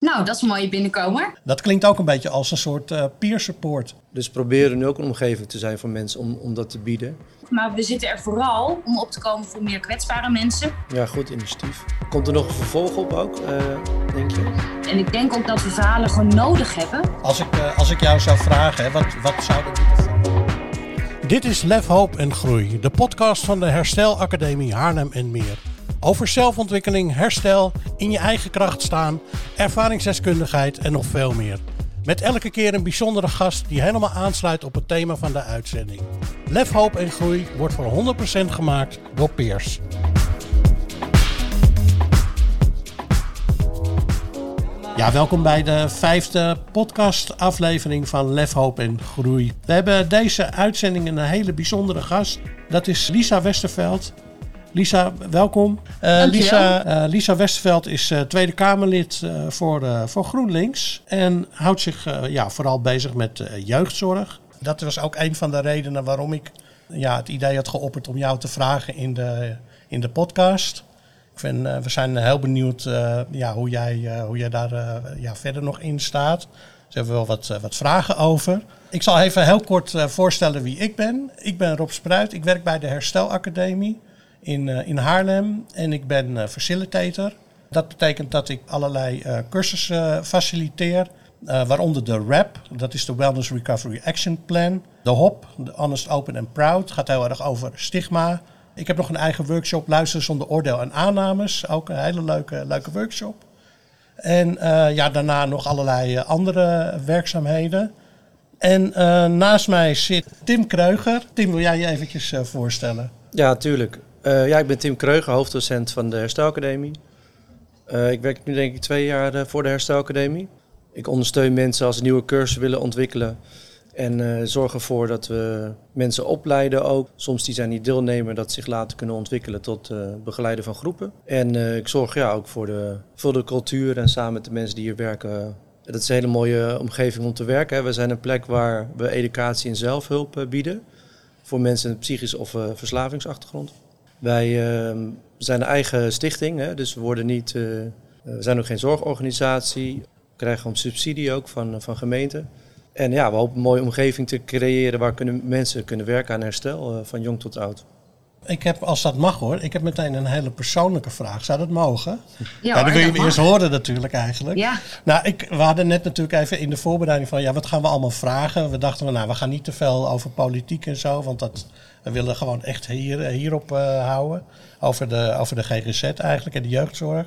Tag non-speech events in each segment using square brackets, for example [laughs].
Nou, dat is een mooie binnenkomer. Dat klinkt ook een beetje als een soort uh, peer support. Dus proberen nu ook een omgeving te zijn voor mensen om, om dat te bieden. Maar we zitten er vooral om op te komen voor meer kwetsbare mensen. Ja, goed initiatief. Komt er nog een vervolg op ook, uh, denk je? En ik denk ook dat we verhalen gewoon nodig hebben. Als ik, uh, als ik jou zou vragen, wat, wat zou dat moeten Dit is Lef, Hoop en Groei, de podcast van de Herstelacademie Haarlem en Meer. Over zelfontwikkeling, herstel, in je eigen kracht staan, ervaringsdeskundigheid en nog veel meer. Met elke keer een bijzondere gast die helemaal aansluit op het thema van de uitzending. Lef, hoop en groei wordt voor 100% gemaakt door Peers. Ja, welkom bij de vijfde podcastaflevering van Lef, Hoop en Groei. We hebben deze uitzending een hele bijzondere gast. Dat is Lisa Westerveld. Lisa, welkom. Uh, Lisa, uh, Lisa Westerveld is uh, Tweede Kamerlid voor, voor GroenLinks en houdt zich ja, vooral bezig met jeugdzorg. Dat was ook een van de redenen waarom ik ja, het idee had geopperd om jou te vragen in de, in de podcast. Ik vind, we zijn heel benieuwd ja, hoe, jij, hoe jij daar ja, verder nog in staat. Ze hebben wel wat, wat vragen over. Ik zal even heel kort voorstellen wie ik ben. Ik ben Rob Spruit. Ik werk bij de Herstelacademie in, uh, in Haarlem en ik ben uh, facilitator. Dat betekent dat ik allerlei uh, cursussen faciliteer, waaronder de RAP, dat is de Wellness Recovery Action Plan. De HOP, de Honest, Open and Proud, gaat heel erg over stigma. Ik heb nog een eigen workshop, Luisteren zonder oordeel en aannames, ook een hele leuke, leuke workshop. En ja, daarna nog allerlei andere werkzaamheden. En naast mij zit Tim Kreuger. Tim, wil jij je eventjes voorstellen? Ja, tuurlijk. Uh, ja, ik ben Tim Kreuger, hoofddocent van de Herstelacademie. Uh, ik werk nu denk ik twee jaar uh, voor de Herstelacademie. Ik ondersteun mensen als ze nieuwe cursus willen ontwikkelen. En zorg ervoor dat we mensen opleiden ook. Soms die zijn niet deelnemer, dat zich laten kunnen ontwikkelen tot begeleiden van groepen. En ik zorg ja, ook voor de, voor de cultuur en samen met de mensen die hier werken. Dat is een hele mooie omgeving om te werken. Hè. We zijn een plek waar we educatie en zelfhulp bieden. Voor mensen met psychische of verslavingsachtergrond. Wij uh, zijn een eigen stichting, hè, dus we, worden niet, uh, we zijn ook geen zorgorganisatie. We krijgen om subsidie ook van, van gemeenten. En ja, we hopen een mooie omgeving te creëren waar kunnen, mensen kunnen werken aan herstel, uh, van jong tot oud. Ik heb, als dat mag hoor, ik heb meteen een hele persoonlijke vraag. Zou dat mogen? Ja, ja dat wil je eerst horen natuurlijk eigenlijk. Ja. Nou, ik, we hadden net natuurlijk even in de voorbereiding van, ja, wat gaan we allemaal vragen? We dachten, nou, we gaan niet te veel over politiek en zo, want dat, we willen gewoon echt hier, hierop uh, houden. Over de, over de GGZ eigenlijk en de jeugdzorg.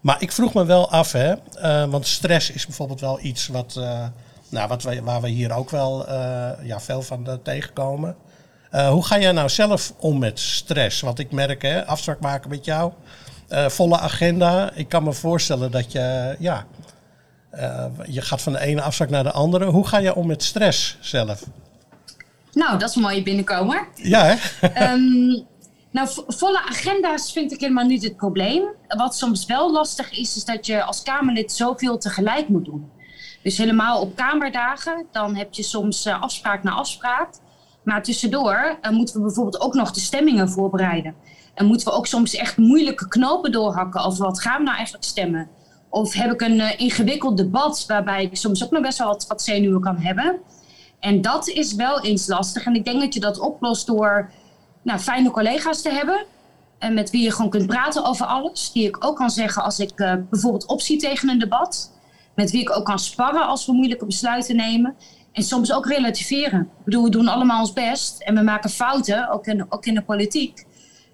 Maar ik vroeg me wel af, hè, uh, want stress is bijvoorbeeld wel iets wat, nou, wat we, waar we hier ook wel ja, veel van tegenkomen. Hoe ga jij nou zelf om met stress? Want ik merk, hè, afspraak maken met jou, volle agenda. Ik kan me voorstellen dat je, ja, je gaat van de ene afspraak naar de andere. Hoe ga je om met stress zelf? Nou, dat is een mooie binnenkomer. Ja, hè? um, [laughs] nou, volle agenda's vind ik helemaal niet het probleem. Wat soms wel lastig is, is dat je als Kamerlid zoveel tegelijk moet doen. Dus helemaal op Kamerdagen, dan heb je soms afspraak na afspraak. Maar tussendoor uh, moeten we bijvoorbeeld ook nog de stemmingen voorbereiden. En moeten we ook soms echt moeilijke knopen doorhakken over wat gaan we nou eigenlijk stemmen. Of heb ik een uh, ingewikkeld debat waarbij ik soms ook nog best wel wat, wat zenuwen kan hebben. En dat is wel eens lastig. En ik denk dat je dat oplost door nou, fijne collega's te hebben. En met wie je gewoon kunt praten over alles. Die ik ook kan zeggen als ik uh, bijvoorbeeld optie tegen een debat. Met wie ik ook kan sparren als we moeilijke besluiten nemen. En soms ook relativeren. Ik bedoel, we doen allemaal ons best en we maken fouten, ook in, ook in de politiek.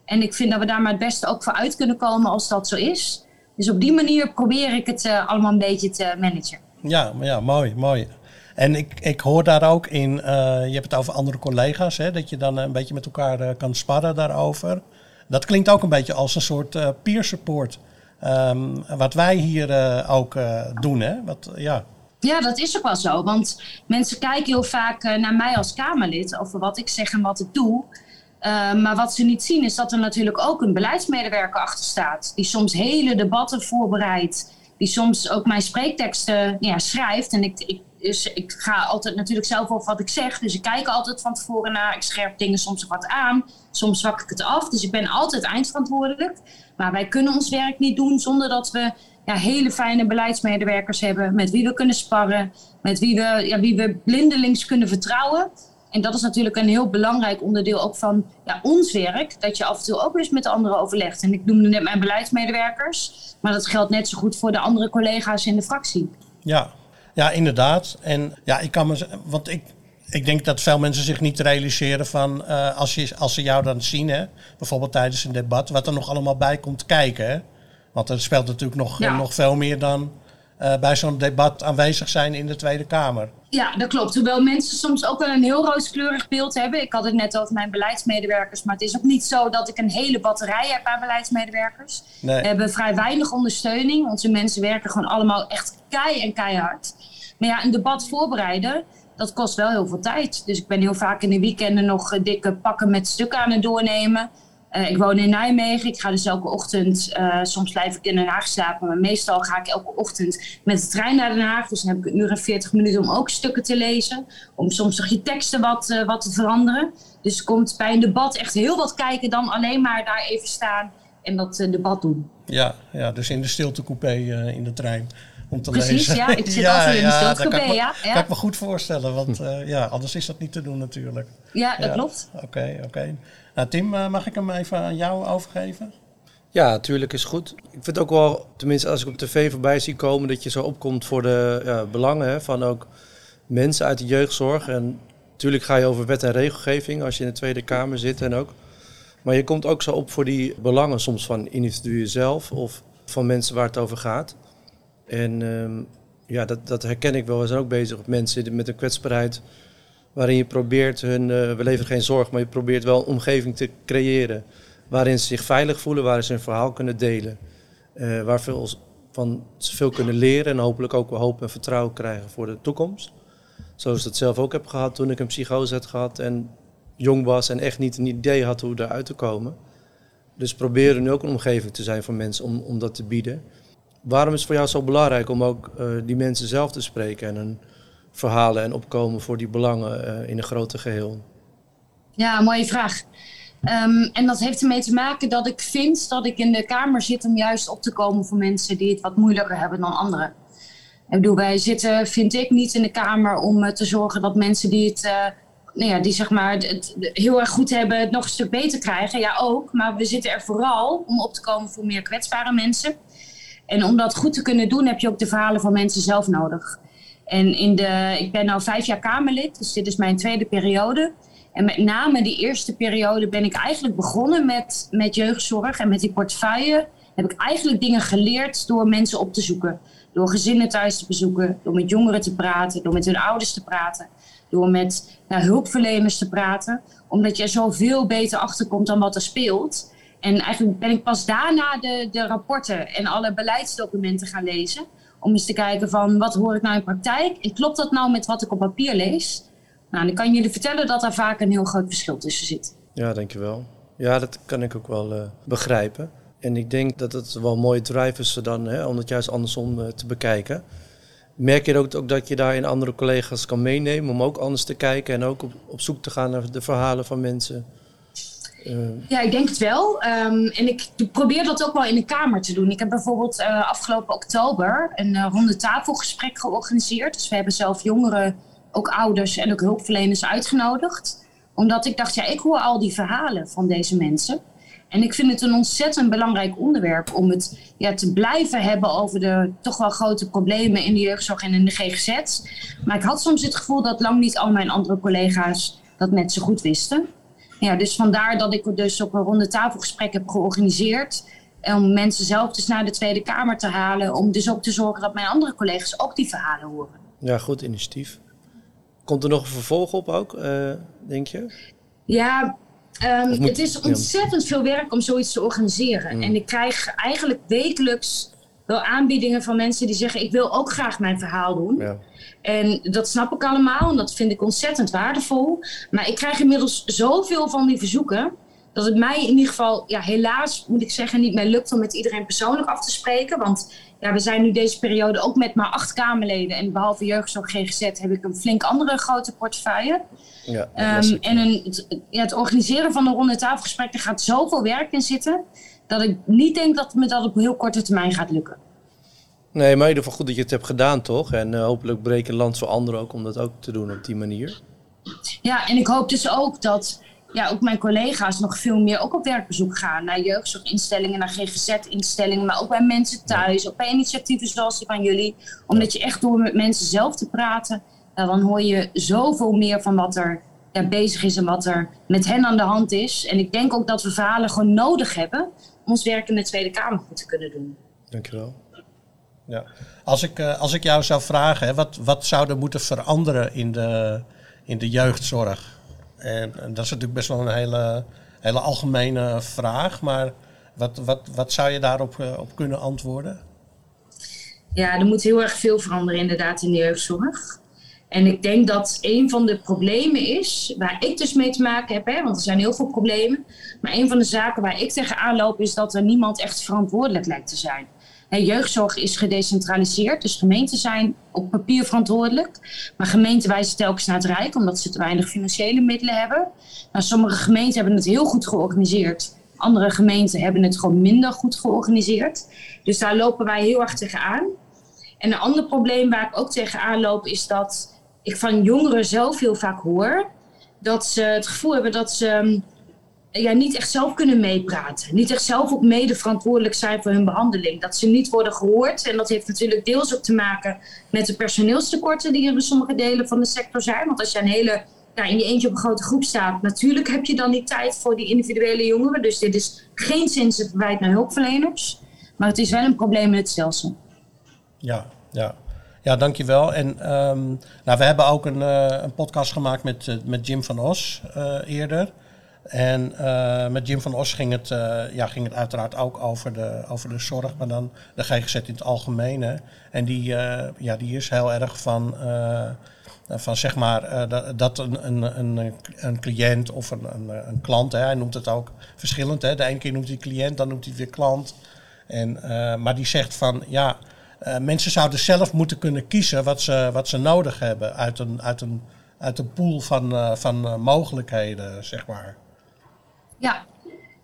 En ik vind dat we daar maar het beste ook voor uit kunnen komen als dat zo is. Dus op die manier probeer ik het uh, allemaal een beetje te managen. Ja, ja mooi, mooi. En ik, ik hoor daar ook in, uh, je hebt het over andere collega's, hè, dat je dan een beetje met elkaar uh, kan sparren daarover. Dat klinkt ook een beetje als een soort peer support. Um, wat wij hier ook doen, hè? Wat, ja. Ja, dat is ook wel zo. Want mensen kijken heel vaak naar mij als Kamerlid over wat ik zeg en wat ik doe. Uh, maar wat ze niet zien is dat er natuurlijk ook een beleidsmedewerker achter staat. Die soms hele debatten voorbereidt. Die soms ook mijn spreekteksten ja, schrijft. En ik, ik, dus ik ga altijd natuurlijk zelf over wat ik zeg. Dus ik kijk altijd van tevoren naar. Ik scherp dingen soms wat aan. Soms zwak ik het af. Dus ik ben altijd eindverantwoordelijk. Maar wij kunnen ons werk niet doen zonder dat we ja, hele fijne beleidsmedewerkers hebben. Met wie we kunnen sparren. Met wie we, ja, wie we blindelings kunnen vertrouwen. En dat is natuurlijk een heel belangrijk onderdeel ook van ja, ons werk. Dat je af en toe ook eens met anderen overlegt. En ik noemde net mijn beleidsmedewerkers. Maar dat geldt net zo goed voor de andere collega's in de fractie. Ja, ja inderdaad. En ja, ik kan me. Want ik, ik denk dat veel mensen zich niet realiseren van uh, als, je, als ze jou dan zien, hè, bijvoorbeeld tijdens een debat, wat er nog allemaal bij komt kijken. Hè? Want er speelt natuurlijk nog, ja. nog veel meer dan uh, bij zo'n debat aanwezig zijn in de Tweede Kamer. Ja, dat klopt. Hoewel mensen soms ook wel een heel rooskleurig beeld hebben. Ik had het net over mijn beleidsmedewerkers. Maar het is ook niet zo dat ik een hele batterij heb aan beleidsmedewerkers. Nee. We hebben vrij weinig ondersteuning. Onze mensen werken gewoon allemaal echt kei en keihard. Maar ja, een debat voorbereiden, dat kost wel heel veel tijd. Dus ik ben heel vaak in de weekenden nog dikke pakken met stukken aan het doornemen. Uh, ik woon in Nijmegen. Ik ga dus elke ochtend, uh, soms blijf ik in Den Haag slapen, maar meestal ga ik elke ochtend met de trein naar Den Haag. Dus dan heb ik een uur en veertig minuten om ook stukken te lezen. Om soms nog je teksten wat, uh, wat te veranderen. Dus komt bij een debat echt heel wat kijken dan alleen maar daar even staan en dat debat doen. Ja, ja, dus in de stiltecoupé in de trein. Om te Precies, lezen. ja. Ik zit [laughs] ja, altijd in de stiltecoupé, ja. ja. kan ik me goed voorstellen, want ja, anders is dat niet te doen natuurlijk. Ja, dat klopt. Oké, okay, oké. Okay. Nou, Tim, uh, mag ik hem even aan jou overgeven? Ja, natuurlijk is goed. Ik vind ook wel, tenminste als ik op tv voorbij zie komen, dat je zo opkomt voor de belangen van ook mensen uit de jeugdzorg. En natuurlijk ga je over wet en regelgeving als je in de Tweede Kamer zit en ook. Maar je komt ook zo op voor die belangen soms van individuen zelf of van mensen waar het over gaat. En um, ja, dat, dat herken ik wel. We zijn ook bezig met mensen met een kwetsbaarheid waarin je probeert hun, uh, we leveren geen zorg, maar je probeert wel een omgeving te creëren waarin ze zich veilig voelen, waarin ze hun verhaal kunnen delen, uh, waar veel van ze veel kunnen leren en hopelijk ook hoop en vertrouwen krijgen voor de toekomst. Zoals ik dat zelf ook heb gehad toen ik een psychose had gehad en jong was en echt niet een idee had hoe eruit te komen. Dus proberen nu ook een omgeving te zijn voor mensen om, om dat te bieden. Waarom is het voor jou zo belangrijk om ook uh, die mensen zelf te spreken en een verhalen en opkomen voor die belangen uh, in een groter geheel? Ja, mooie vraag. Um, en dat heeft ermee te maken dat ik vind dat ik in de Kamer zit om juist op te komen voor mensen die het wat moeilijker hebben dan anderen. Ik bedoel, wij zitten, vind ik, niet in de Kamer om uh, te zorgen dat mensen die het, uh, nou ja, die zeg maar het, heel erg goed hebben, het nog een stuk beter krijgen. Ja, ook. Maar we zitten er vooral om op te komen voor meer kwetsbare mensen. En om dat goed te kunnen doen, heb je ook de verhalen van mensen zelf nodig. En in de, ik ben nu vijf jaar Kamerlid, dus dit is mijn tweede periode. En met name die eerste periode ben ik eigenlijk begonnen met, met jeugdzorg en met die portefeuille. Heb ik eigenlijk dingen geleerd door mensen op te zoeken. Door gezinnen thuis te bezoeken, door met jongeren te praten, door met hun ouders te praten, door met hulpverleners te praten. Omdat je er zoveel beter achterkomt dan wat er speelt. En eigenlijk ben ik pas daarna de, de rapporten en alle beleidsdocumenten gaan lezen. Om eens te kijken van wat hoor ik nou in praktijk klopt dat nou met wat ik op papier lees? Nou, dan kan jullie vertellen dat daar vaak een heel groot verschil tussen zit. Ja, dankjewel. Ja, dat kan ik ook wel uh, begrijpen. En ik denk dat het wel mooie drive is dan, hè, om het juist andersom uh, te bekijken. Merk je ook, ook, dat je daarin andere collega's kan meenemen om ook anders te kijken en ook op, op zoek te gaan naar de verhalen van mensen? Uh... Ja, ik denk het wel. Um, en ik probeer dat ook wel in de Kamer te doen. Ik heb bijvoorbeeld uh, afgelopen oktober een uh, ronde tafelgesprek georganiseerd. Dus we hebben zelf jongeren, ook ouders en ook hulpverleners uitgenodigd. Omdat ik dacht, ja, ik hoor al die verhalen van deze mensen. En ik vind het een ontzettend belangrijk onderwerp om het ja, te blijven hebben over de toch wel grote problemen in de jeugdzorg en in de GGZ. Maar ik had soms het gevoel dat lang niet al mijn andere collega's dat net zo goed wisten. Ja, dus vandaar dat ik dus op een ronde tafelgesprek heb georganiseerd. Om mensen zelf dus naar de Tweede Kamer te halen. Om dus ook te zorgen dat mijn andere collega's ook die verhalen horen. Ja, goed initiatief. Komt er nog een vervolg op ook, uh, denk je? Ja, um, moet, het is ontzettend ja. veel werk om zoiets te organiseren. Mm. En ik krijg eigenlijk wekelijks wel aanbiedingen van mensen die zeggen: Ik wil ook graag mijn verhaal doen. Ja. En dat snap ik allemaal en dat vind ik ontzettend waardevol. Maar ik krijg inmiddels zoveel van die verzoeken. Dat het mij in ieder geval, ja, helaas moet ik zeggen, niet meer lukt om met iedereen persoonlijk af te spreken. Want ja, we zijn nu deze periode ook met maar acht Kamerleden. En behalve jeugdzorg GGZ heb ik een flink andere grote portefeuille. Ja, um, en een, het, ja, het organiseren van de ronde tafelgesprekken gaat zoveel werk in zitten. Dat ik niet denk dat me dat op heel korte termijn gaat lukken. Nee, maar in ieder geval goed dat je het hebt gedaan, toch? En uh, hopelijk breken land voor anderen ook om dat ook te doen op die manier. Ja, en ik hoop dus ook dat ja, ook mijn collega's nog veel meer ook op werkbezoek gaan. Naar jeugdzorginstellingen, naar GGZ-instellingen, maar ook bij mensen thuis. Ook bij initiatieven zoals die van jullie. Omdat je echt door met mensen zelf te praten, dan hoor je zoveel meer van wat er ja, bezig is en wat er met hen aan de hand is. En ik denk ook dat we verhalen gewoon nodig hebben ons werk in de Tweede Kamer goed te kunnen doen. Dankjewel. Ja. Als, ik, eh, als ik jou zou vragen, wat, wat zou er moeten veranderen in de, in de jeugdzorg? En, en, dat is natuurlijk best wel een hele, hele algemene vraag, maar wat, wat, wat zou je daarop uh, op kunnen antwoorden? Ja, er moet heel erg veel veranderen inderdaad in de jeugdzorg. En ik denk dat een van de problemen is, waar ik dus mee te maken heb, hè, want er zijn heel veel problemen. Maar een van de zaken waar ik tegenaan loop, is dat er niemand echt verantwoordelijk lijkt te zijn. jeugdzorg is gedecentraliseerd, dus gemeenten zijn op papier verantwoordelijk. Maar gemeenten wijzen telkens naar het Rijk, omdat ze te weinig financiële middelen hebben. Nou, sommige gemeenten hebben het heel goed georganiseerd. Andere gemeenten hebben het gewoon minder goed georganiseerd. Dus daar lopen wij heel erg tegenaan. En een ander probleem waar ik ook tegenaan loop, is dat ik van jongeren zelf heel vaak hoor dat ze het gevoel hebben dat ze mm, ja, niet echt zelf kunnen meepraten. Niet echt zelf ook mede verantwoordelijk zijn voor hun behandeling. Dat ze niet worden gehoord. En dat heeft natuurlijk deels ook te maken met de personeelstekorten die er in sommige delen van de sector zijn. Want als je een hele, ja, in je eentje op een grote groep staat, natuurlijk heb je dan niet tijd voor die individuele jongeren. Dus dit is geen zin verwijt naar hulpverleners. Maar het is wel een probleem in het stelsel. Ja, ja. Ja, dankjewel. En um, nou, we hebben ook een, uh, een podcast gemaakt met, uh, met Jim van Os uh, eerder. En met Jim van Os ging het, ja, ging het uiteraard ook over de, over de zorg, maar dan de GGZ in het algemeen. En die, ja, die is heel erg van, van zeg maar, dat, een, een, een, een cliënt of een, een, een klant, hè, hij noemt het ook verschillend. Hè. De ene keer noemt hij cliënt, dan noemt hij weer klant. En, maar die zegt van, ja, uh, mensen zouden zelf moeten kunnen kiezen wat ze, wat ze nodig hebben uit een, uit een, uit een pool van, uh, van uh, mogelijkheden, zeg maar. Ja,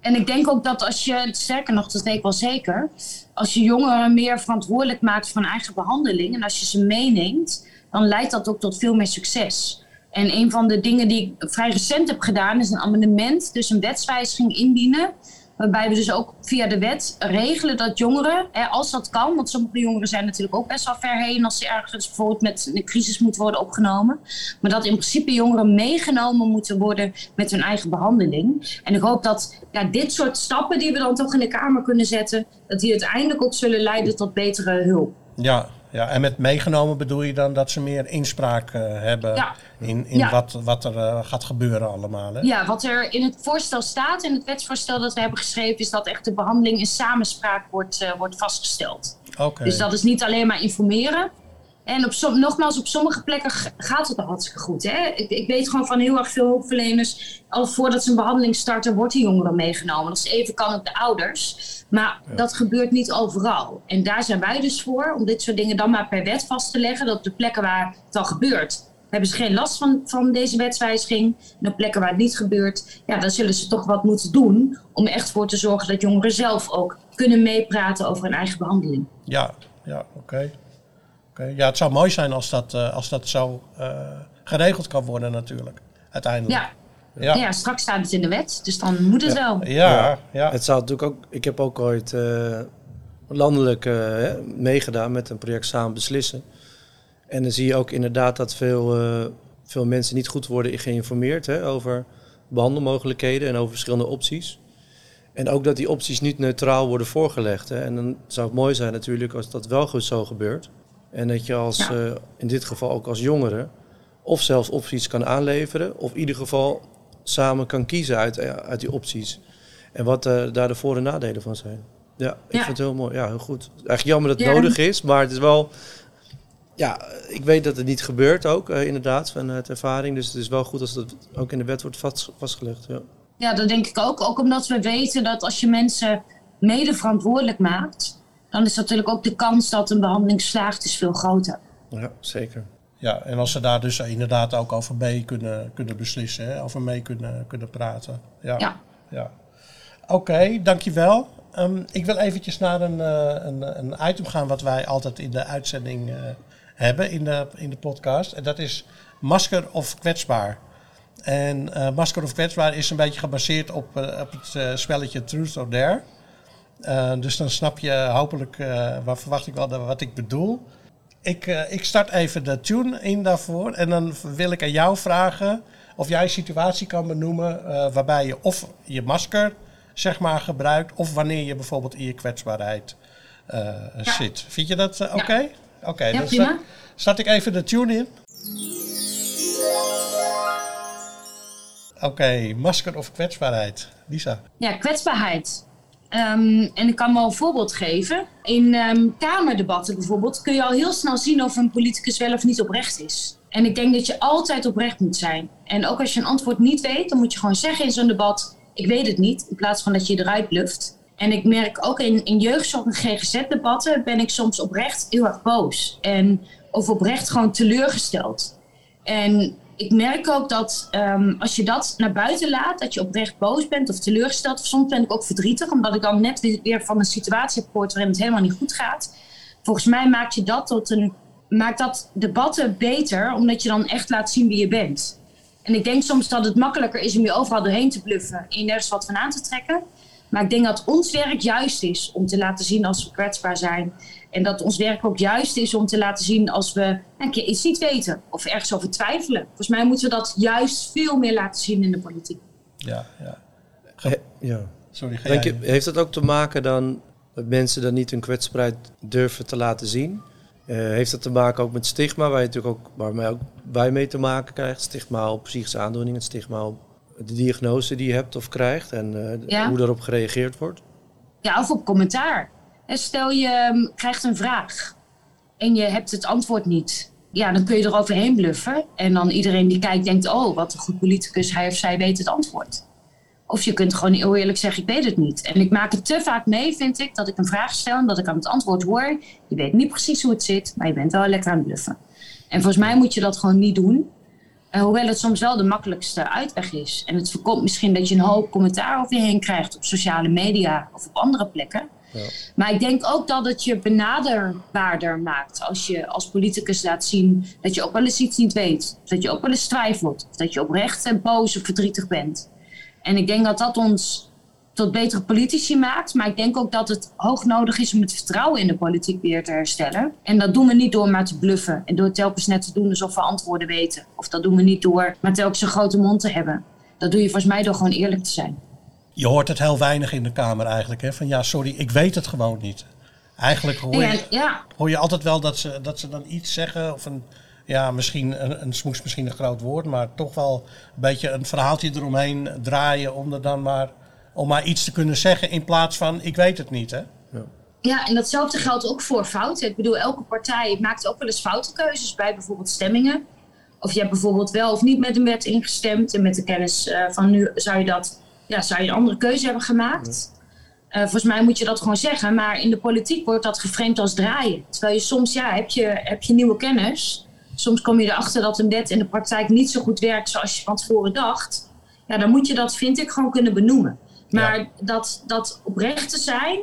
en ik denk ook dat als je, sterker nog, dat weet ik wel zeker, als je jongeren meer verantwoordelijk maakt van eigen behandeling en als je ze meeneemt, dan leidt dat ook tot veel meer succes. En een van de dingen die ik vrij recent heb gedaan, is een amendement, dus een wetswijziging indienen Waarbij we dus ook via de wet regelen dat jongeren, hè, als dat kan, want sommige jongeren zijn natuurlijk ook best wel ver heen als ze ergens bijvoorbeeld met een crisis moeten worden opgenomen. Maar dat in principe jongeren meegenomen moeten worden met hun eigen behandeling. En ik hoop dat ja, dit soort stappen die we dan toch in de Kamer kunnen zetten, dat die uiteindelijk ook zullen leiden tot betere hulp. Ja, ja, en met meegenomen bedoel je dan dat ze meer inspraak uh, hebben in, in wat, wat er uh, gaat gebeuren allemaal. Hè? Ja, wat er in het voorstel staat, in het wetsvoorstel dat we hebben geschreven, is dat echt de behandeling in samenspraak wordt, uh, wordt vastgesteld. Okay. Dus dat is niet alleen maar informeren. En op som, nogmaals, op sommige plekken gaat het al hartstikke goed. Hè? Ik, ik, weet gewoon van heel erg veel hulpverleners, al voordat ze een behandeling starten, wordt die jongeren meegenomen. Als even kan ook de ouders. Maar dat gebeurt niet overal. En daar zijn wij dus voor, om dit soort dingen dan maar per wet vast te leggen. Dat op de plekken waar het al gebeurt, hebben ze geen last van, van deze wetswijziging. En op plekken waar het niet gebeurt, ja, dan zullen ze toch wat moeten doen. Om echt voor te zorgen dat jongeren zelf ook kunnen meepraten over hun eigen behandeling. Ja, ja oké. Okay. Okay. Ja, het zou mooi zijn als dat, uh, als dat zo uh, geregeld kan worden natuurlijk, uiteindelijk. Ja. Ja. ja. straks staat het in de wet, dus dan moet het ja. wel. Ja, ja. Het zou natuurlijk ook, ik heb ook ooit uh, landelijk uh, meegedaan met een project Samen Beslissen. En dan zie je ook inderdaad dat veel, uh, veel mensen niet goed worden geïnformeerd hè, over behandelmogelijkheden en over verschillende opties. En ook dat die opties niet neutraal worden voorgelegd. Hè. En dan zou het mooi zijn natuurlijk als dat wel goed zo gebeurt. En dat je als, ja. in dit geval ook als jongere, of zelfs opties kan aanleveren, of in ieder geval samen kan kiezen uit, uit die opties. En wat uh, daar de voor- en nadelen van zijn. Ja, ik ja. vind het heel mooi. Ja, heel goed. Eigenlijk jammer dat het ja. nodig is, maar het is wel... Ja, ik weet dat het niet gebeurt ook, uh, inderdaad, vanuit ervaring. Dus het is wel goed als dat ook in de wet wordt vast, vastgelegd. Ja. ja, dat denk ik ook. Ook omdat we weten dat als je mensen mede verantwoordelijk maakt... dan is natuurlijk ook de kans dat een behandeling slaagt is veel groter. Ja, zeker. Ja, en als ze daar dus inderdaad ook over mee kunnen, kunnen beslissen, hè? over mee kunnen, kunnen praten. Ja. ja. ja. Oké, okay, dankjewel. Ehm, ik wil eventjes naar een, uh, een, een, item gaan wat wij altijd in de uitzending uh, hebben in de, in de podcast. En dat is masker of kwetsbaar. En uh, masker of kwetsbaar is een beetje gebaseerd op, op het spelletje Truth or Dare. dus dan snap je hopelijk, wat verwacht ik wel, wat ik bedoel. Ik, ik start even de tune in daarvoor. En dan wil ik aan jou vragen of jij een situatie kan benoemen waarbij je of je masker zeg maar, gebruikt. Of wanneer je bijvoorbeeld in je kwetsbaarheid uh, zit. Vind je dat oké? Okay? Oké, okay, ja, dan start ik even de tune in. Oké, okay, masker of kwetsbaarheid? Lisa? Ja, kwetsbaarheid. Um, en ik kan wel een voorbeeld geven. In um, Kamerdebatten bijvoorbeeld kun je al heel snel zien of een politicus wel of niet oprecht is. En ik denk dat je altijd oprecht moet zijn. En ook als je een antwoord niet weet, dan moet je gewoon zeggen in zo'n debat: ik weet het niet, in plaats van dat je eruit bluft. En ik merk ook in, in jeugdzorg en GGZ-debatten ben ik soms oprecht heel erg boos. En, of oprecht gewoon teleurgesteld. En ik merk ook dat um, als je dat naar buiten laat, dat je oprecht boos bent of teleurgesteld. Soms ben ik ook verdrietig, omdat ik dan net weer van een situatie heb gehoord waarin het helemaal niet goed gaat. Volgens mij maakt je dat tot een. Maakt dat debatten beter, omdat je dan echt laat zien wie je bent. En ik denk soms dat het makkelijker is om je overal doorheen te bluffen en je nergens wat van aan te trekken. Maar ik denk dat ons werk juist is om te laten zien als we kwetsbaar zijn. En dat ons werk ook juist is om te laten zien als we een keer iets niet weten of ergens over twijfelen. Volgens mij moeten we dat juist veel meer laten zien in de politiek. Ja, ja. ja. Sorry, Denk je, heeft dat ook te maken dan dat mensen dan niet hun kwetsbaarheid durven te laten zien? Uh, heeft dat te maken ook met stigma, waar je natuurlijk ook, waar mij ook bij mee te maken krijgt? Stigma op psychische aandoeningen, stigma op de diagnose die je hebt of krijgt en uh, hoe daarop gereageerd wordt? Ja, of op commentaar. Stel je um, krijgt een vraag en je hebt het antwoord niet. Ja, dan kun je eroverheen bluffen. En dan iedereen die kijkt denkt, oh, wat een goed politicus, hij of zij weet het antwoord. Of je kunt gewoon heel eerlijk zeggen, ik weet het niet. En ik maak het te vaak mee, vind ik, dat ik een vraag stel en dat ik aan het antwoord hoor. Je weet niet precies hoe het zit, maar je bent wel lekker aan het bluffen. En volgens mij moet je dat gewoon niet doen. Uh, hoewel het soms wel de makkelijkste uitweg is. En het voorkomt misschien dat je een hoop commentaar over je heen krijgt op sociale media of op andere plekken. Ja. Maar ik denk ook dat het je benaderbaarder maakt als je als politicus laat zien dat je ook wel eens iets niet weet. Of dat je ook wel eens twijfelt. Of dat je oprecht en boos of verdrietig bent. En ik denk dat dat ons tot betere politici maakt. Maar ik denk ook dat het hoog nodig is om het vertrouwen in de politiek weer te herstellen. En dat doen we niet door maar te bluffen. En door telkens net te doen alsof we antwoorden weten. Of dat doen we niet door maar telkens een grote mond te hebben. Dat doe je volgens mij door gewoon eerlijk te zijn. Je hoort het heel weinig in de Kamer eigenlijk. Hè? Van ja, sorry, ik weet het gewoon niet. Eigenlijk hoor je, ja. hoor je altijd wel dat ze, dat ze dan iets zeggen of een ja, misschien een, een smoes misschien een groot woord, maar toch wel een beetje een verhaaltje eromheen draaien om er dan maar, om maar iets te kunnen zeggen in plaats van ik weet het niet. Hè? Ja. Ja, en datzelfde geldt ook voor fouten. Ik bedoel, elke partij maakt ook wel eens foute keuzes bij bijvoorbeeld stemmingen. Of je hebt bijvoorbeeld wel of niet met een wet ingestemd. En met de kennis uh, van nu zou je dat, ja, zou je een andere keuze hebben gemaakt. Uh, volgens mij moet je dat gewoon zeggen. Maar in de politiek wordt dat geframed als draaien. Terwijl je soms, ja, heb je, heb je nieuwe kennis soms kom je erachter dat een wet in de praktijk niet zo goed werkt zoals je van tevoren dacht. Ja, dan moet je dat, vind ik, gewoon kunnen benoemen. Maar dat, dat oprecht te zijn,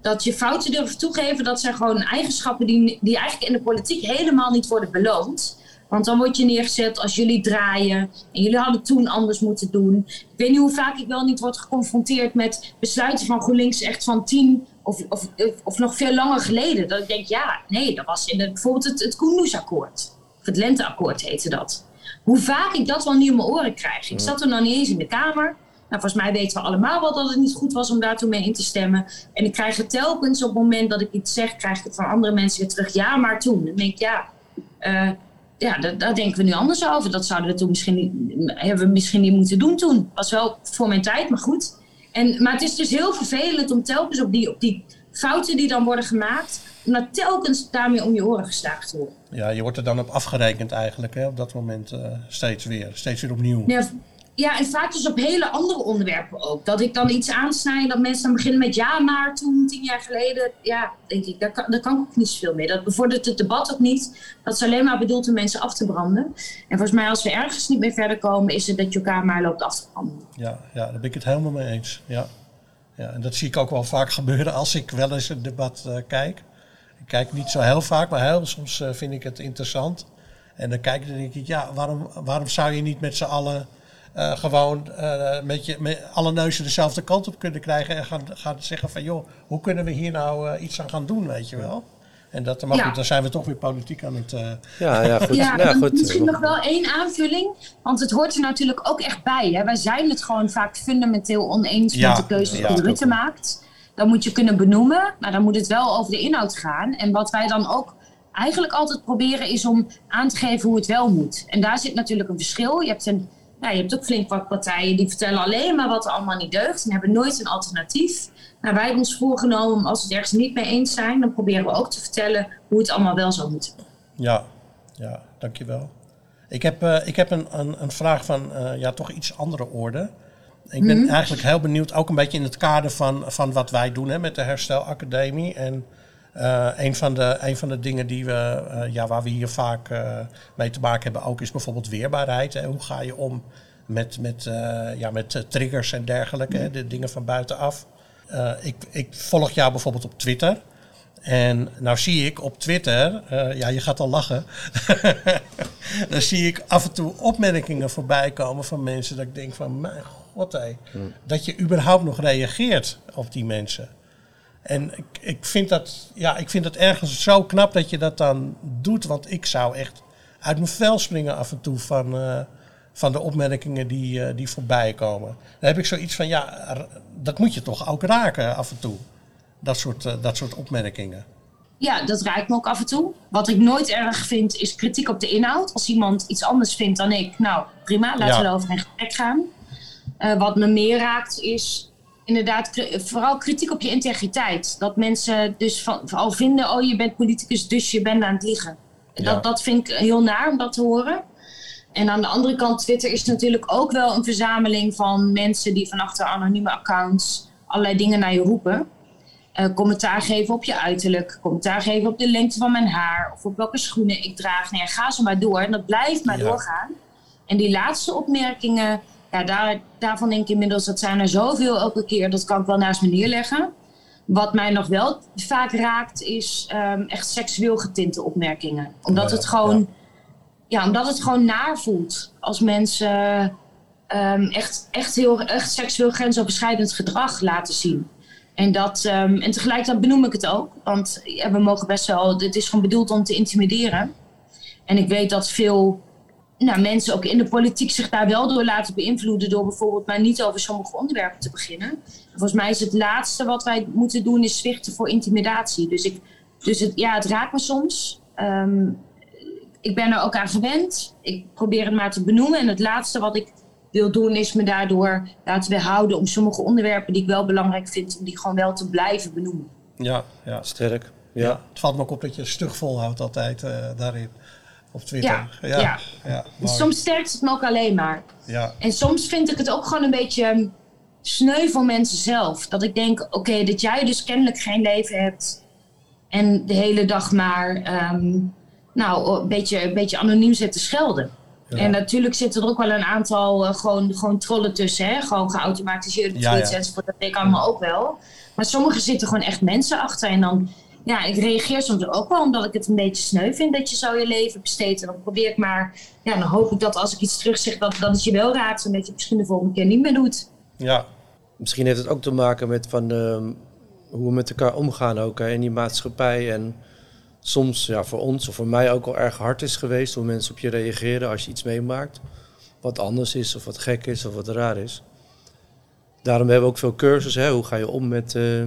dat je fouten durven toegeven, dat zijn gewoon eigenschappen die, die eigenlijk in de politiek helemaal niet worden beloond. Want dan word je neergezet als jullie draaien en jullie hadden toen anders moeten doen. Ik weet niet hoe vaak ik wel niet word geconfronteerd met besluiten van GroenLinks echt van tien of, of, of, nog veel langer geleden. Dat ik denk, ja, nee, dat was in bijvoorbeeld het, het akkoord het lenteakkoord heette dat. Hoe vaak ik dat wel niet om mijn oren krijg. Ik zat er nog niet eens in de Kamer. Nou, volgens mij weten we allemaal wel dat het niet goed was om daartoe mee in te stemmen. En ik krijg het telkens op het moment dat ik iets zeg, krijg ik het van andere mensen weer terug. Ja, maar toen. Dan denk ik, ja, uh, ja daar, daar, denken we nu anders over. Dat zouden we toen misschien niet, hebben we misschien niet moeten doen toen. Was wel voor mijn tijd, maar goed. En, maar het is dus heel vervelend om telkens op die, op die fouten die dan worden gemaakt, om dat telkens daarmee om je oren geslagen te worden. Ja, je wordt er dan op afgerekend eigenlijk, hè, op dat moment uh, steeds weer, steeds weer opnieuw. Ja, ja, en vaak dus op hele andere onderwerpen ook. Dat ik dan iets aansnijd, dat mensen dan beginnen met ja, maar toen, tien jaar geleden. Ja, denk ik, daar kan, kan ik ook niet zoveel mee. Dat bevordert het debat ook niet. Dat is alleen maar bedoeld om mensen af te branden. En volgens mij, als we ergens niet meer verder komen, is het dat je elkaar maar loopt af te branden. Ja, ja daar ben ik het helemaal mee eens. Ja. ja, en dat zie ik ook wel vaak gebeuren als ik wel eens een debat uh, kijk. Ik kijk niet zo heel vaak, maar heel soms uh, vind ik het interessant. En dan kijk ik en denk ik, ja, waarom, waarom zou je niet met z'n allen uh, gewoon met, je, met alle neuzen dezelfde kant op kunnen krijgen en gaan, gaan zeggen van joh, hoe kunnen we hier nou iets aan gaan doen, weet je wel? En dat, maar goed, dan zijn we toch weer politiek aan het... Uh... Ja, ja, [laughs] goed. Ja, ja, goed. Misschien nog wel één aanvulling. Want het hoort er natuurlijk ook echt bij. Hè? Wij zijn het gewoon vaak fundamenteel oneens ja, met de keuzes die Rutte maakt. Dan moet je kunnen benoemen, maar dan moet het wel over de inhoud gaan. En wat wij dan ook eigenlijk altijd proberen is om aan te geven hoe het wel moet. En daar zit natuurlijk een verschil. Je hebt, een, nou, je hebt ook flink wat partijen die vertellen alleen maar wat er allemaal niet deugt. En hebben nooit een alternatief. Nou, wij hebben ons voorgenomen, als we het ergens niet mee eens zijn, dan proberen we ook te vertellen hoe het allemaal wel zou moeten. Ja, ja dankjewel. Ik heb, uh, ik heb een, een, een vraag van uh, ja, toch iets andere orde. Ik ben mm -hmm. eigenlijk heel benieuwd, ook een beetje in het kader van, van wat wij doen hè, met de Herstelacademie. En uh, een, van de, een van de dingen die we, ja, waar we hier vaak mee te maken hebben ook is bijvoorbeeld weerbaarheid. Hè. Hoe ga je om met, met, ja, met triggers en dergelijke, hè, de dingen van buitenaf. Ik, ik, volg jou bijvoorbeeld op Twitter. En nou zie ik op Twitter, uh, ja je gaat al lachen, [laughs] dan zie ik af en toe opmerkingen voorbij komen van mensen dat ik denk van mijn god hé, hmm. dat je überhaupt nog reageert op die mensen. En ik, ik, vind dat, ja, ik vind het ergens zo knap dat je dat dan doet, want ik zou echt uit mijn vel springen af en toe van, uh, van de opmerkingen die, uh, die voorbij komen. Dan heb ik zoiets van, ja, dat moet je toch ook raken af en toe. Dat soort, uh, dat soort opmerkingen. Ja, dat raakt me ook af en toe. Wat ik nooit erg vind, is kritiek op de inhoud. Als iemand iets anders vindt dan ik, nou prima, laten ja. we erover in gesprek gaan. Wat me meer raakt, is inderdaad vooral kritiek op je integriteit. Dat mensen dus van, al vinden, oh je bent politicus, dus je bent aan het liegen. Ja. Dat, dat vind ik heel naar om dat te horen. En aan de andere kant, Twitter is natuurlijk ook wel een verzameling van mensen die van achter anonieme accounts allerlei dingen naar je roepen. Uh, commentaar geven op je uiterlijk, commentaar geven op de lengte van mijn haar of op welke schoenen ik draag. Nee, ga zo maar door en dat blijft maar ja. doorgaan. En die laatste opmerkingen, ja, daar, daarvan denk ik inmiddels, dat zijn er zoveel elke keer, dat kan ik wel naast me neerleggen. Wat mij nog wel vaak raakt, is um, echt seksueel getinte opmerkingen. Omdat het gewoon. Ja ja, omdat het gewoon naar voelt als mensen um, echt, echt, heel, echt seksueel grensoverschrijdend gedrag laten zien. En, dat, um, en tegelijkertijd benoem ik het ook, want ja, we mogen best wel, het is gewoon bedoeld om te intimideren. En ik weet dat veel nou, mensen ook in de politiek zich daar wel door laten beïnvloeden door bijvoorbeeld maar niet over sommige onderwerpen te beginnen. Volgens mij is het laatste wat wij moeten doen is zwichten voor intimidatie. Dus, ik, dus het, ja, het raakt me soms. Um, ik ben er ook aan gewend. Ik probeer het maar te benoemen. En het laatste wat ik wil doen is me daardoor laten weerhouden om sommige onderwerpen die ik wel belangrijk vind, om die gewoon wel te blijven benoemen. Ja, ja. sterk. Ja. ja. Het valt me ook op dat je stug volhoudt altijd uh, daarin. Op Twitter. Ja, ja. ja. ja soms sterkt het me ook alleen maar. Ja. En soms vind ik het ook gewoon een beetje ehm, sneu voor mensen zelf. Dat ik denk, oké, okay, dat jij dus kennelijk geen leven hebt en de hele dag maar um, nou, een beetje, een beetje anoniem zitten schelden. Ja. En natuurlijk zitten er ook wel een aantal uh, gewoon, gewoon trollen tussen. Hè? Gewoon geautomatiseerde tweets ja, enzovoort. Dat weet ik allemaal ook wel. Maar sommige zitten gewoon echt mensen achter. En dan, ja, ik reageer soms ook wel omdat ik het een beetje sneu vind dat je zo je leven besteedt. En dan probeer ik maar, ja, dan hoop ik dat als ik iets terug zeg, dat, dat het je wel raakt. En dat je het misschien de volgende keer niet meer doet. Ja, misschien heeft het ook te maken met van, uh, hoe we met elkaar omgaan ook hè, in die maatschappij. En soms ja, voor ons of voor mij ook al erg hard is geweest hoe mensen op je reageren als je iets meemaakt. Wat anders is of wat gek is of wat raar is. Daarom hebben we ook veel cursussen. Hè? Hoe ga je om met, uh,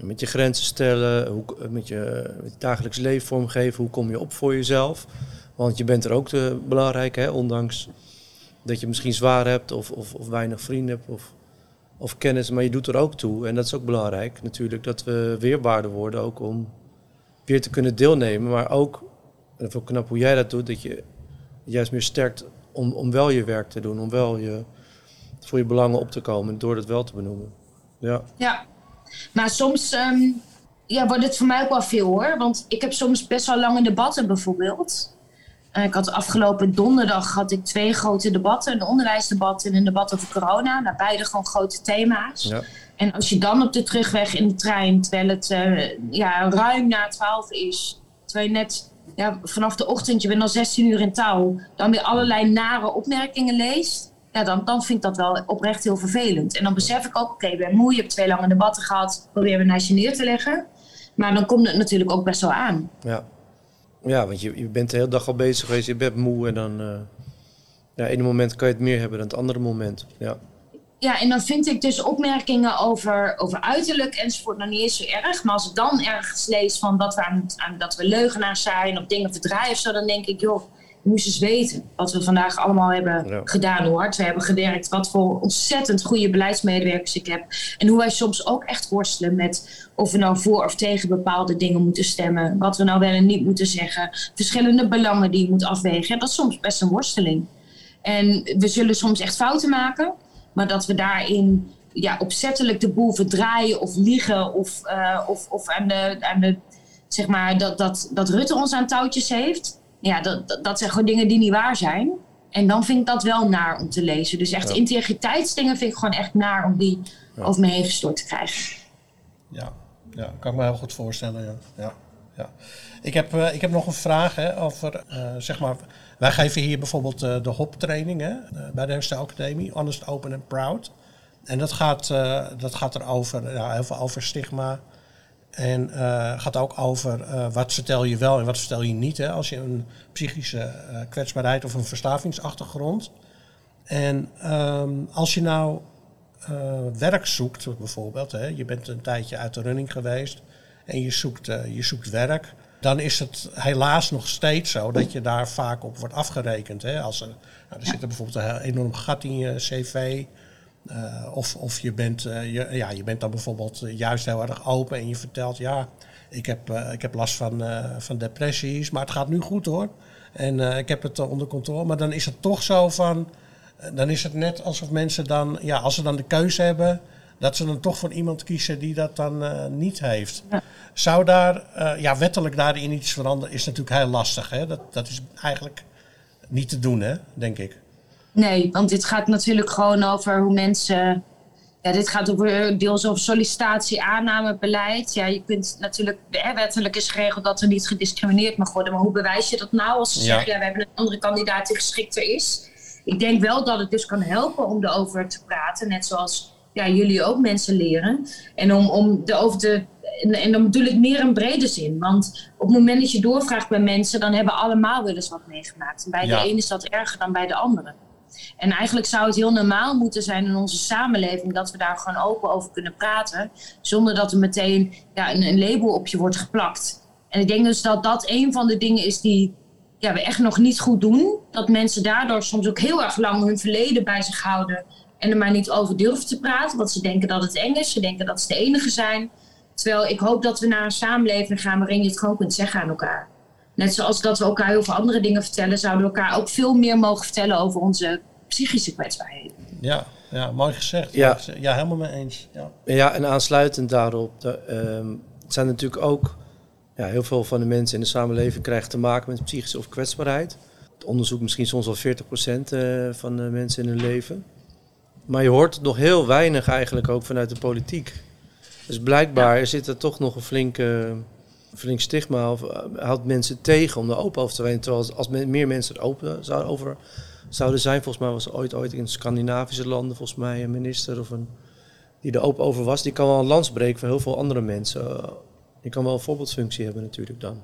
met je grenzen stellen, hoe, met, je, dagelijks leven vormgeven, hoe kom je op voor jezelf. Want je bent er ook te belangrijk, hè? ondanks dat je misschien zwaar hebt of, of, of weinig vrienden hebt of, of kennis, maar je doet er ook toe. En dat is ook belangrijk natuurlijk, dat we weerbaarder worden ook om weer te kunnen deelnemen. Maar ook, en dat knap hoe jij dat doet, dat je juist meer sterkt om, om wel je werk te doen, om wel je, voor je belangen op te komen door dat wel te benoemen. Ja, ja. Maar soms um, ja, wordt het voor mij ook wel veel hoor. Want ik heb soms best wel lange debatten bijvoorbeeld. Uh, ik had afgelopen donderdag had ik twee grote debatten. Een onderwijsdebat en een debat over corona. Nou, beide gewoon grote thema's. Ja. En als je dan op de terugweg in de trein, terwijl het uh, ja, ruim na twaalf is, terwijl je net ja, vanaf de ochtend, je bent al 16 uur in touw, dan weer allerlei nare opmerkingen leest, ja, dan, dan vind ik dat wel oprecht heel vervelend. En dan besef ik ook, oké, okay, ben moe, je hebt twee lange debatten gehad, probeer we naast je neer te leggen. Maar dan komt het natuurlijk ook best wel aan. Ja, ja want je, je bent de hele dag al bezig geweest, je bent moe en dan... Uh, ja, ene moment kan je het meer hebben dan het andere moment. Ja. Ja, en dan vind ik dus opmerkingen over, over uiterlijk enzovoort nog niet eens zo erg. Maar als ik dan ergens lees van dat we, aan, aan, dat we leugenaars zijn of dingen verdraaien of zo, dan denk ik, joh, moest eens weten wat we vandaag allemaal hebben gedaan, hoe hard we hebben gewerkt, wat voor ontzettend goede beleidsmedewerkers ik heb. En hoe wij soms ook echt worstelen met of we nou voor of tegen bepaalde dingen moeten stemmen, wat we nou wel en niet moeten zeggen, verschillende belangen die je moet afwegen. dat is soms best een worsteling. En we zullen soms echt fouten maken. Maar dat we daarin ja, opzettelijk de boel verdraaien of liegen of, uh, of, of aan de, aan de zeg maar, dat, dat, dat Rutte ons aan touwtjes heeft. Ja, dat, dat zijn gewoon dingen die niet waar zijn. En dan vind ik dat wel naar om te lezen. Dus echt integriteitsdingen vind ik gewoon echt naar om die over me heen gestort te krijgen. Ja, ja kan ik me heel goed voorstellen. Ja. Ja, ja. Ik, heb, uh, ik heb nog een vraag hè, over, uh, zeg maar, wij geven hier bijvoorbeeld uh, de HOP-training hè, bij de Herstelacademie, Honest, Open and Proud. En dat gaat, dat gaat er over, ja, heel veel over stigma. En gaat ook over wat vertel je wel en wat vertel je niet. Hè, als je een psychische kwetsbaarheid of een verstavingsachtergrond. En um, als je nou werk zoekt bijvoorbeeld, hè, je bent een tijdje uit de running geweest en je zoekt, je zoekt werk dan is het helaas nog steeds zo dat je daar vaak op wordt afgerekend. Hè? Als er, nou, er zit er bijvoorbeeld een enorm gat in je cv. Uh, of of je, bent, uh, je, ja, je bent dan bijvoorbeeld juist heel erg open en je vertelt... ja, ik heb, uh, ik heb last van, van depressies, maar het gaat nu goed hoor. En ik heb het onder controle. Maar dan is het toch zo van... dan is het net alsof mensen dan... ja, als ze dan de keuze hebben dat ze dan toch voor iemand kiezen die dat dan niet heeft. Ja. Zou daar, ja, wettelijk daarin iets veranderen, is natuurlijk heel lastig. Hè? Dat, dat is eigenlijk niet te doen, hè, denk ik. Nee, want dit gaat natuurlijk gewoon over hoe mensen. Ja, dit gaat over deels over sollicitatie, aannamebeleid. Ja, je kunt natuurlijk, hè, wettelijk is geregeld dat er niet gediscrimineerd mag worden. Maar hoe bewijs je dat nou als ze ja. zeggen, ja, we hebben een andere kandidaat die geschikter is? Ik denk wel dat het dus kan helpen om erover te praten. Net zoals ja, jullie ook mensen leren. En om, om. En, en dan bedoel ik meer in brede zin. Want op het moment dat je doorvraagt bij mensen, dan hebben allemaal wel eens wat meegemaakt. En bij de ene is dat erger dan bij de andere. En eigenlijk zou het heel normaal moeten zijn in onze samenleving dat we daar gewoon open over kunnen praten. Zonder dat er meteen ja, een, een label op je wordt geplakt. En ik denk dus dat dat een van de dingen is die ja, we echt nog niet goed doen. Dat mensen daardoor soms ook heel erg lang hun verleden bij zich houden en er maar niet over durven te praten, want ze denken dat het eng is. Ze denken dat ze de enige zijn. Terwijl ik hoop dat we naar een samenleving gaan waarin je het gewoon kunt zeggen aan elkaar. Net zoals dat we elkaar heel veel andere dingen vertellen, zouden we elkaar ook veel meer mogen vertellen over onze psychische kwetsbaarheden. Ja, ja mooi gezegd. Ja, ja helemaal mee eens. Ja, ja en aansluitend daarop, de, um, het zijn natuurlijk ook ja, heel veel van de mensen in de samenleving krijgen te maken met psychische of kwetsbaarheid. Het onderzoek misschien soms wel 40% uh, van de mensen in hun leven. Maar je hoort nog heel weinig eigenlijk ook vanuit de politiek. Dus blijkbaar ja. zit er toch nog een flinke, flink stigma of houdt mensen tegen om er open over te zijn. Terwijl als meer mensen er open zouden, over zouden zijn, volgens mij was er ooit, ooit in Scandinavische landen volgens mij een minister of een, die er open over was. Die kan wel een lans breken voor heel veel andere mensen. Die kan wel een voorbeeldfunctie hebben natuurlijk dan.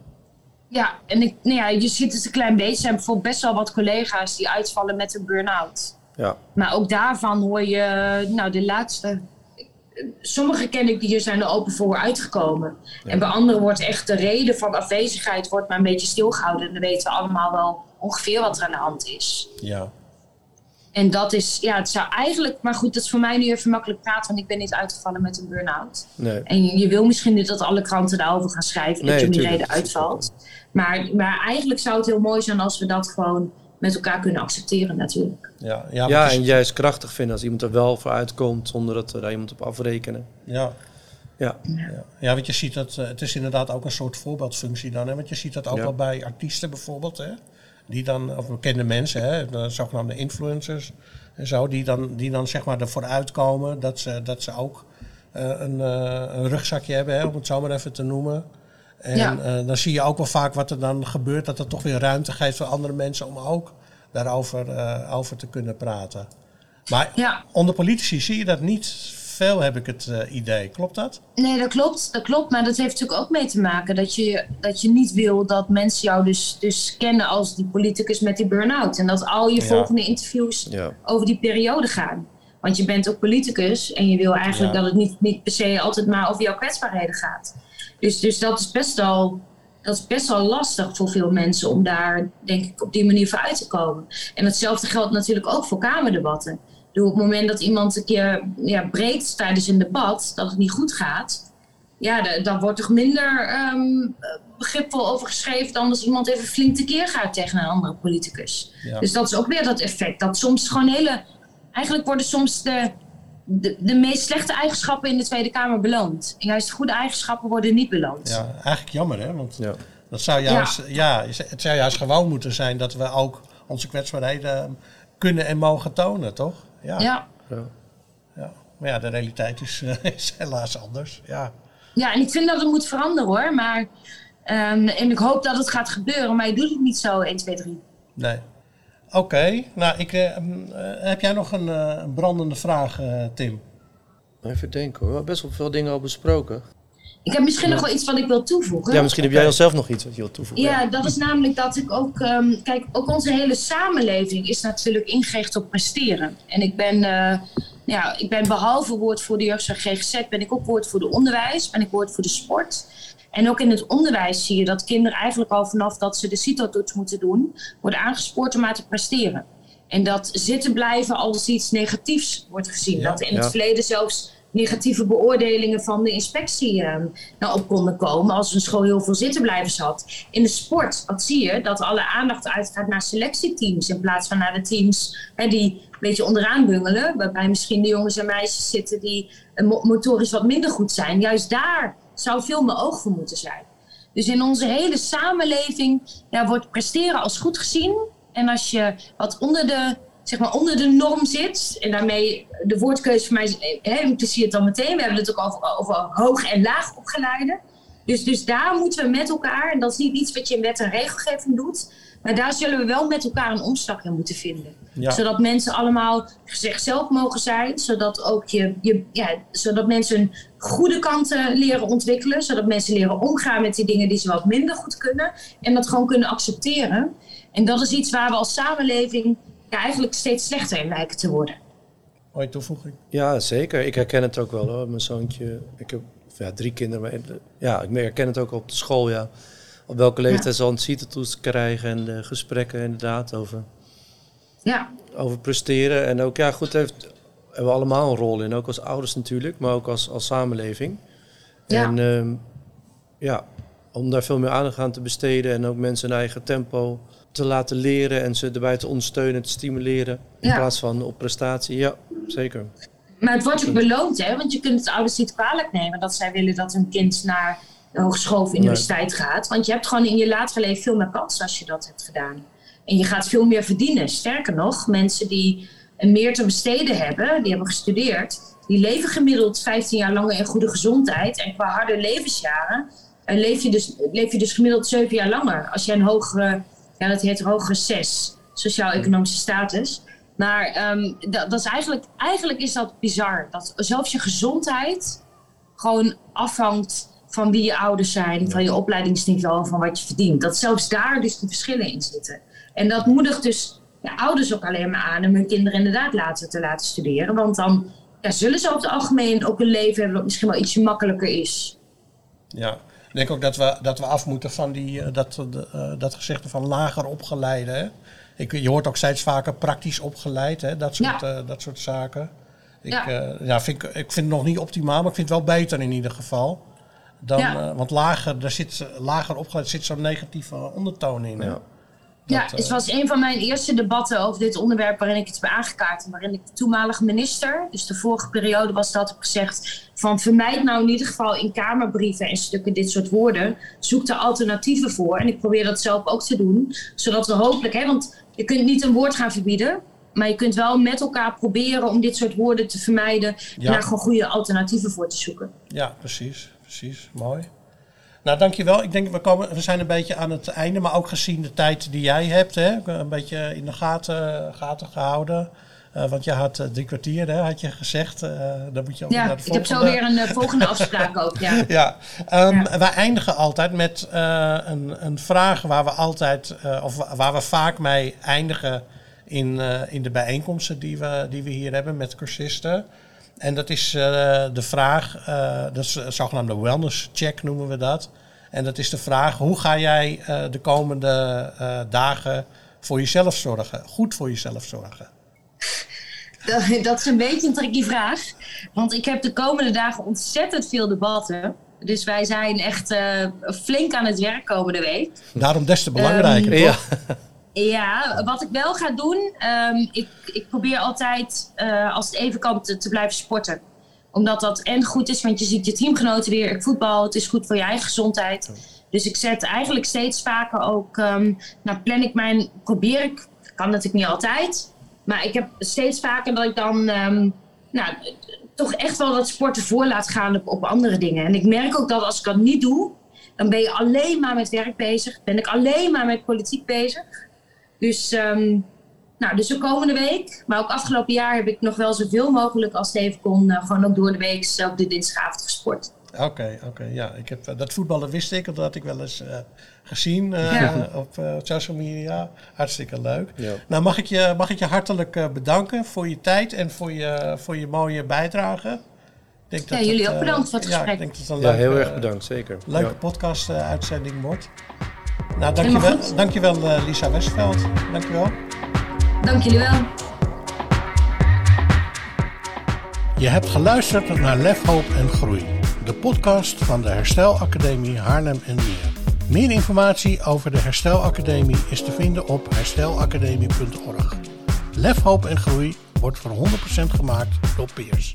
Ja, en ik, nou ja, je ziet het een klein beetje. Er zijn bijvoorbeeld best wel wat collega's die uitvallen met een burn-out. Ja. Maar ook daarvan hoor je, nou de laatste, sommige ken ik die er zijn er open voor uitgekomen. En bij anderen wordt echt de reden van afwezigheid wordt maar een beetje stilgehouden. En dan weten we allemaal wel ongeveer wat er aan de hand is. Ja. En dat is, ja, het zou eigenlijk, maar goed, dat is voor mij nu even makkelijk praten, want ik ben niet uitgevallen met een burn-out. Nee. En je, je, wil misschien niet dat alle kranten daarover gaan schrijven, nee, dat je om die reden uitvalt. Maar, maar eigenlijk zou het heel mooi zijn als we dat gewoon met elkaar kunnen accepteren natuurlijk. Ja, ja, ja en juist krachtig vinden als iemand er wel voor uitkomt zonder dat er iemand op afrekenen. Ja. Ja. Ja. ja, want je ziet dat, uh, het is inderdaad ook een soort voorbeeldfunctie dan. Hè? Want je ziet dat ook wel bij artiesten bijvoorbeeld. Hè? Die dan, of bekende mensen, hè? de zogenaamde influencers en zo, die dan, die dan zeg maar ervoor uitkomen dat ze, dat ze ook een, een, rugzakje hebben, hè, om het zo maar even te noemen. En Ja. dan zie je ook wel vaak wat er dan gebeurt, dat het toch weer ruimte geeft voor andere mensen om ook daarover eh, over te kunnen praten. Maar Ja. onder politici zie je dat niet veel, heb ik het eh, idee. Klopt dat? Nee, dat klopt, dat klopt. Maar dat heeft natuurlijk ook mee te maken dat je, dat je niet wil dat mensen jou dus, dus kennen als die politicus met die burn-out. En dat al je Ja. volgende interviews Ja. over die periode gaan. Want je bent ook politicus en je wil eigenlijk Ja. dat het niet, niet per se altijd maar over jouw kwetsbaarheden gaat. Dus, dus dat, is best wel, dat is best wel lastig voor veel mensen om daar, denk ik, op die manier voor uit te komen. En hetzelfde geldt natuurlijk ook voor Kamerdebatten. Bedoel, Op het moment dat iemand een keer ja, breekt tijdens een debat, dat het niet goed gaat, ja, da- dan wordt er minder ehm, begripvol over geschreven dan als iemand even flink tekeer gaat tegen een andere politicus. Ja. Dus dat is ook weer dat effect. Dat soms gewoon hele. Eigenlijk worden soms de, de, de meest slechte eigenschappen in de Tweede Kamer beloond. En juist de goede eigenschappen worden niet beloond. Ja, eigenlijk jammer hè, want Ja. dat zou juist, ja. het zou juist gewoon moeten zijn dat we ook onze kwetsbaarheden kunnen en mogen tonen, toch? Ja. Ja. Ja. Maar ja, de realiteit is, eh, [laughs] is helaas anders. Ja. ja, en ik vind dat het moet veranderen hoor. Maar, ehm, en ik hoop dat het gaat gebeuren, maar je doet het niet zo 1, 2, 3. Nee. Oké, nou, ik, eh, mm, eh, heb jij nog een, eh, brandende vraag, eh, Tim? Even denken hoor. We hebben best wel veel dingen al besproken. Ik heb misschien nog wel iets wat ik wil toevoegen. Ja, misschien heb jij zelf nog iets wat je wilt toevoegen. Ja, dat is namelijk dat ik ook. ehm, kijk, ook onze hele samenleving is natuurlijk ingericht op presteren. En ik ben, eh, ja, ik ben behalve woordvoerder jeugdzorg GGZ, ben ik ook woordvoerder onderwijs, ben ik woordvoerder sport. En ook in het onderwijs zie je dat kinderen eigenlijk al vanaf dat ze de CITO-toets moeten doen, worden aangespoord om maar te presteren. En dat zitten blijven als iets negatiefs wordt gezien. Ja, dat in het verleden zelfs negatieve beoordelingen van de inspectie eh, nou op konden komen als een school heel veel zittenblijvers had. In de sport, wat zie je? Dat alle aandacht uitgaat naar selectieteams in plaats van naar de teams hè, die een beetje onderaan bungelen. Waarbij misschien de jongens en meisjes zitten die eh, mo- motorisch wat minder goed zijn. Juist daar zou veel meer oog voor moeten zijn. Dus in onze hele samenleving ja, wordt presteren als goed gezien. En als je wat onder de, zeg maar, onder de norm zit, en daarmee de woordkeuze voor mij hè, het dan meteen. We hebben het ook over, over hoog en laag opgeleide. Dus, dus daar moeten we met elkaar, en dat is niet iets wat je in wet en regelgeving doet, maar daar zullen we wel met elkaar een omslag in moeten vinden. Ja. Zodat mensen allemaal zichzelf mogen zijn, zodat, ook je, je, ja, zodat mensen hun goede kanten leren ontwikkelen, zodat mensen leren omgaan met die dingen die ze wat minder goed kunnen en dat gewoon kunnen accepteren. En dat is iets waar we als samenleving ja, eigenlijk steeds slechter in lijken te worden. Mooie toevoeging. Ja, zeker. Ik herken het ook wel hoor. Mijn zoontje, ik heb ja, drie kinderen. Maar ja, ik herken het ook op de school. Ja. Op welke leeftijd ze al een CITO-toets krijgen en de gesprekken inderdaad over, Ja, over presteren. En ook, ja goed, heeft, hebben we allemaal een rol in. Ook als ouders natuurlijk, maar ook als, als samenleving. Ja. En ehm, ja, om daar veel meer aandacht aan te besteden en ook mensen hun eigen tempo te laten leren en ze erbij te ondersteunen, te stimuleren. In Ja. plaats van op prestatie. Ja, zeker. maar het wordt ook beloond, hè? want je kunt het ouders niet kwalijk nemen dat zij willen dat hun kind naar de hogeschool of universiteit gaat. Want je hebt gewoon in je latere leven veel meer kans als je dat hebt gedaan. En je gaat veel meer verdienen. Sterker nog, mensen die meer te besteden hebben, die hebben gestudeerd, die leven gemiddeld 15 jaar langer in goede gezondheid. En qua harde levensjaren eh, leef, je dus, leef je dus gemiddeld 7 jaar langer. Als je een hogere, ja, dat heet hogere 6, sociaal-economische status. Maar ehm, dat, dat is eigenlijk, eigenlijk is dat bizar. Dat zelfs je gezondheid gewoon afhangt van wie je ouders zijn, van je opleidingsniveau van wat je verdient. Dat zelfs daar dus die verschillen in zitten. En dat moedigt dus ja, ouders ook alleen maar aan om hun kinderen inderdaad later te laten studeren. Want dan ja, zullen ze over het algemeen ook een leven hebben dat misschien wel ietsje makkelijker is. Ja. Ik denk ook dat we, dat we af moeten van die, eh, dat, eh, dat gezegde van lager opgeleide. Hè? Ik, je hoort ook steeds vaker praktisch opgeleid, hè? Dat, soort, Ja. eh, dat soort zaken. Ik, Ja. ja. ja, vind ik, ik vind het nog niet optimaal, maar ik vind het wel beter in ieder geval. Dan, Ja. eh, want lager, daar zit, lager opgeleid zit zo'n negatieve ondertoon in. Hè? Ja. Ja, het eh, was een van mijn eerste debatten over dit onderwerp waarin ik het heb aangekaart. En waarin ik de toenmalige minister, dus de vorige periode was dat, heb gezegd van vermijd nou in ieder geval in kamerbrieven en stukken dit soort woorden. Zoek er alternatieven voor. En ik probeer dat zelf ook te doen. Zodat we hopelijk, hè, want je kunt niet een woord gaan verbieden. Maar je kunt wel met elkaar proberen om dit soort woorden te vermijden. Ja. En daar gewoon goede alternatieven voor te zoeken. Ja, precies. Precies. Mooi. Nou, dankjewel. Ik denk, we, komen, we zijn een beetje aan het einde, maar ook gezien de tijd die jij hebt, hè, een beetje in de gaten, gaten gehouden. Eh, want je had eh, drie kwartier, hè, had je gezegd. Dan moet je ook Ja, naar de ik heb zo weer een volgende [laughs] afspraak ook. Ja. Ja, Ja. wij eindigen altijd met een, een vraag waar we altijd, of wa- waar we vaak mee eindigen in, in de bijeenkomsten die we, die we hier hebben met cursisten. En dat is eh, de vraag, eh, dat is een zogenaamde wellness check noemen we dat. En dat is de vraag, hoe ga jij eh, de komende eh, dagen voor jezelf zorgen? Goed voor jezelf zorgen. [laughs] Dat, dat is een beetje een tricky vraag. Want ik heb de komende dagen ontzettend veel debatten. Dus wij zijn echt eh, flink aan het werk komende week. Daarom des te belangrijker, Ja. Ja, wat ik wel ga doen, ehm, ik, ik probeer altijd eh, als het even kan te, te blijven sporten. Omdat dat en goed is, want je ziet je teamgenoten weer. Ik voetbal, het is goed voor je eigen gezondheid. Dus ik zet eigenlijk steeds vaker ook, ehm, nou plan ik mijn, probeer ik, kan natuurlijk niet altijd. Maar ik heb steeds vaker dat ik dan, ehm, nou, toch echt wel dat sporten voor laat gaan op, op andere dingen. En ik merk ook dat als ik dat niet doe, dan ben je alleen maar met werk bezig. Ben ik alleen maar met politiek bezig. Dus, ehm, nou, dus de komende week, maar ook afgelopen jaar heb ik nog wel zoveel mogelijk als het even kon, eh, gewoon ook door de week, ook de dinsdagavond gesport. Oké, oké, ja. Ik heb, eh, dat voetballen wist ik, dat had ik wel eens eh, gezien eh, Ja. [laughs] op eh, social media. Hartstikke leuk. Ja. Nou, mag ik je, mag ik je hartelijk eh, bedanken voor je tijd en voor je, voor je mooie bijdrage. Ik denk Ja, jullie ook bedankt voor het Ja, gesprek. ik denk dat het een Ja, leuke, heel erg bedankt, zeker. leuke Ja. podcast-uitzending wordt. Nou, dankjewel, dankjewel eh, Lisa Westveld. Dankjewel. Dank jullie wel. Je hebt geluisterd naar Lef, Hoop en Groei, de podcast van de Herstelacademie Haarlem en Meer. Meer informatie over de Herstelacademie is te vinden op herstelacademie.org. Lef, Hoop en Groei wordt voor 100% gemaakt door peers.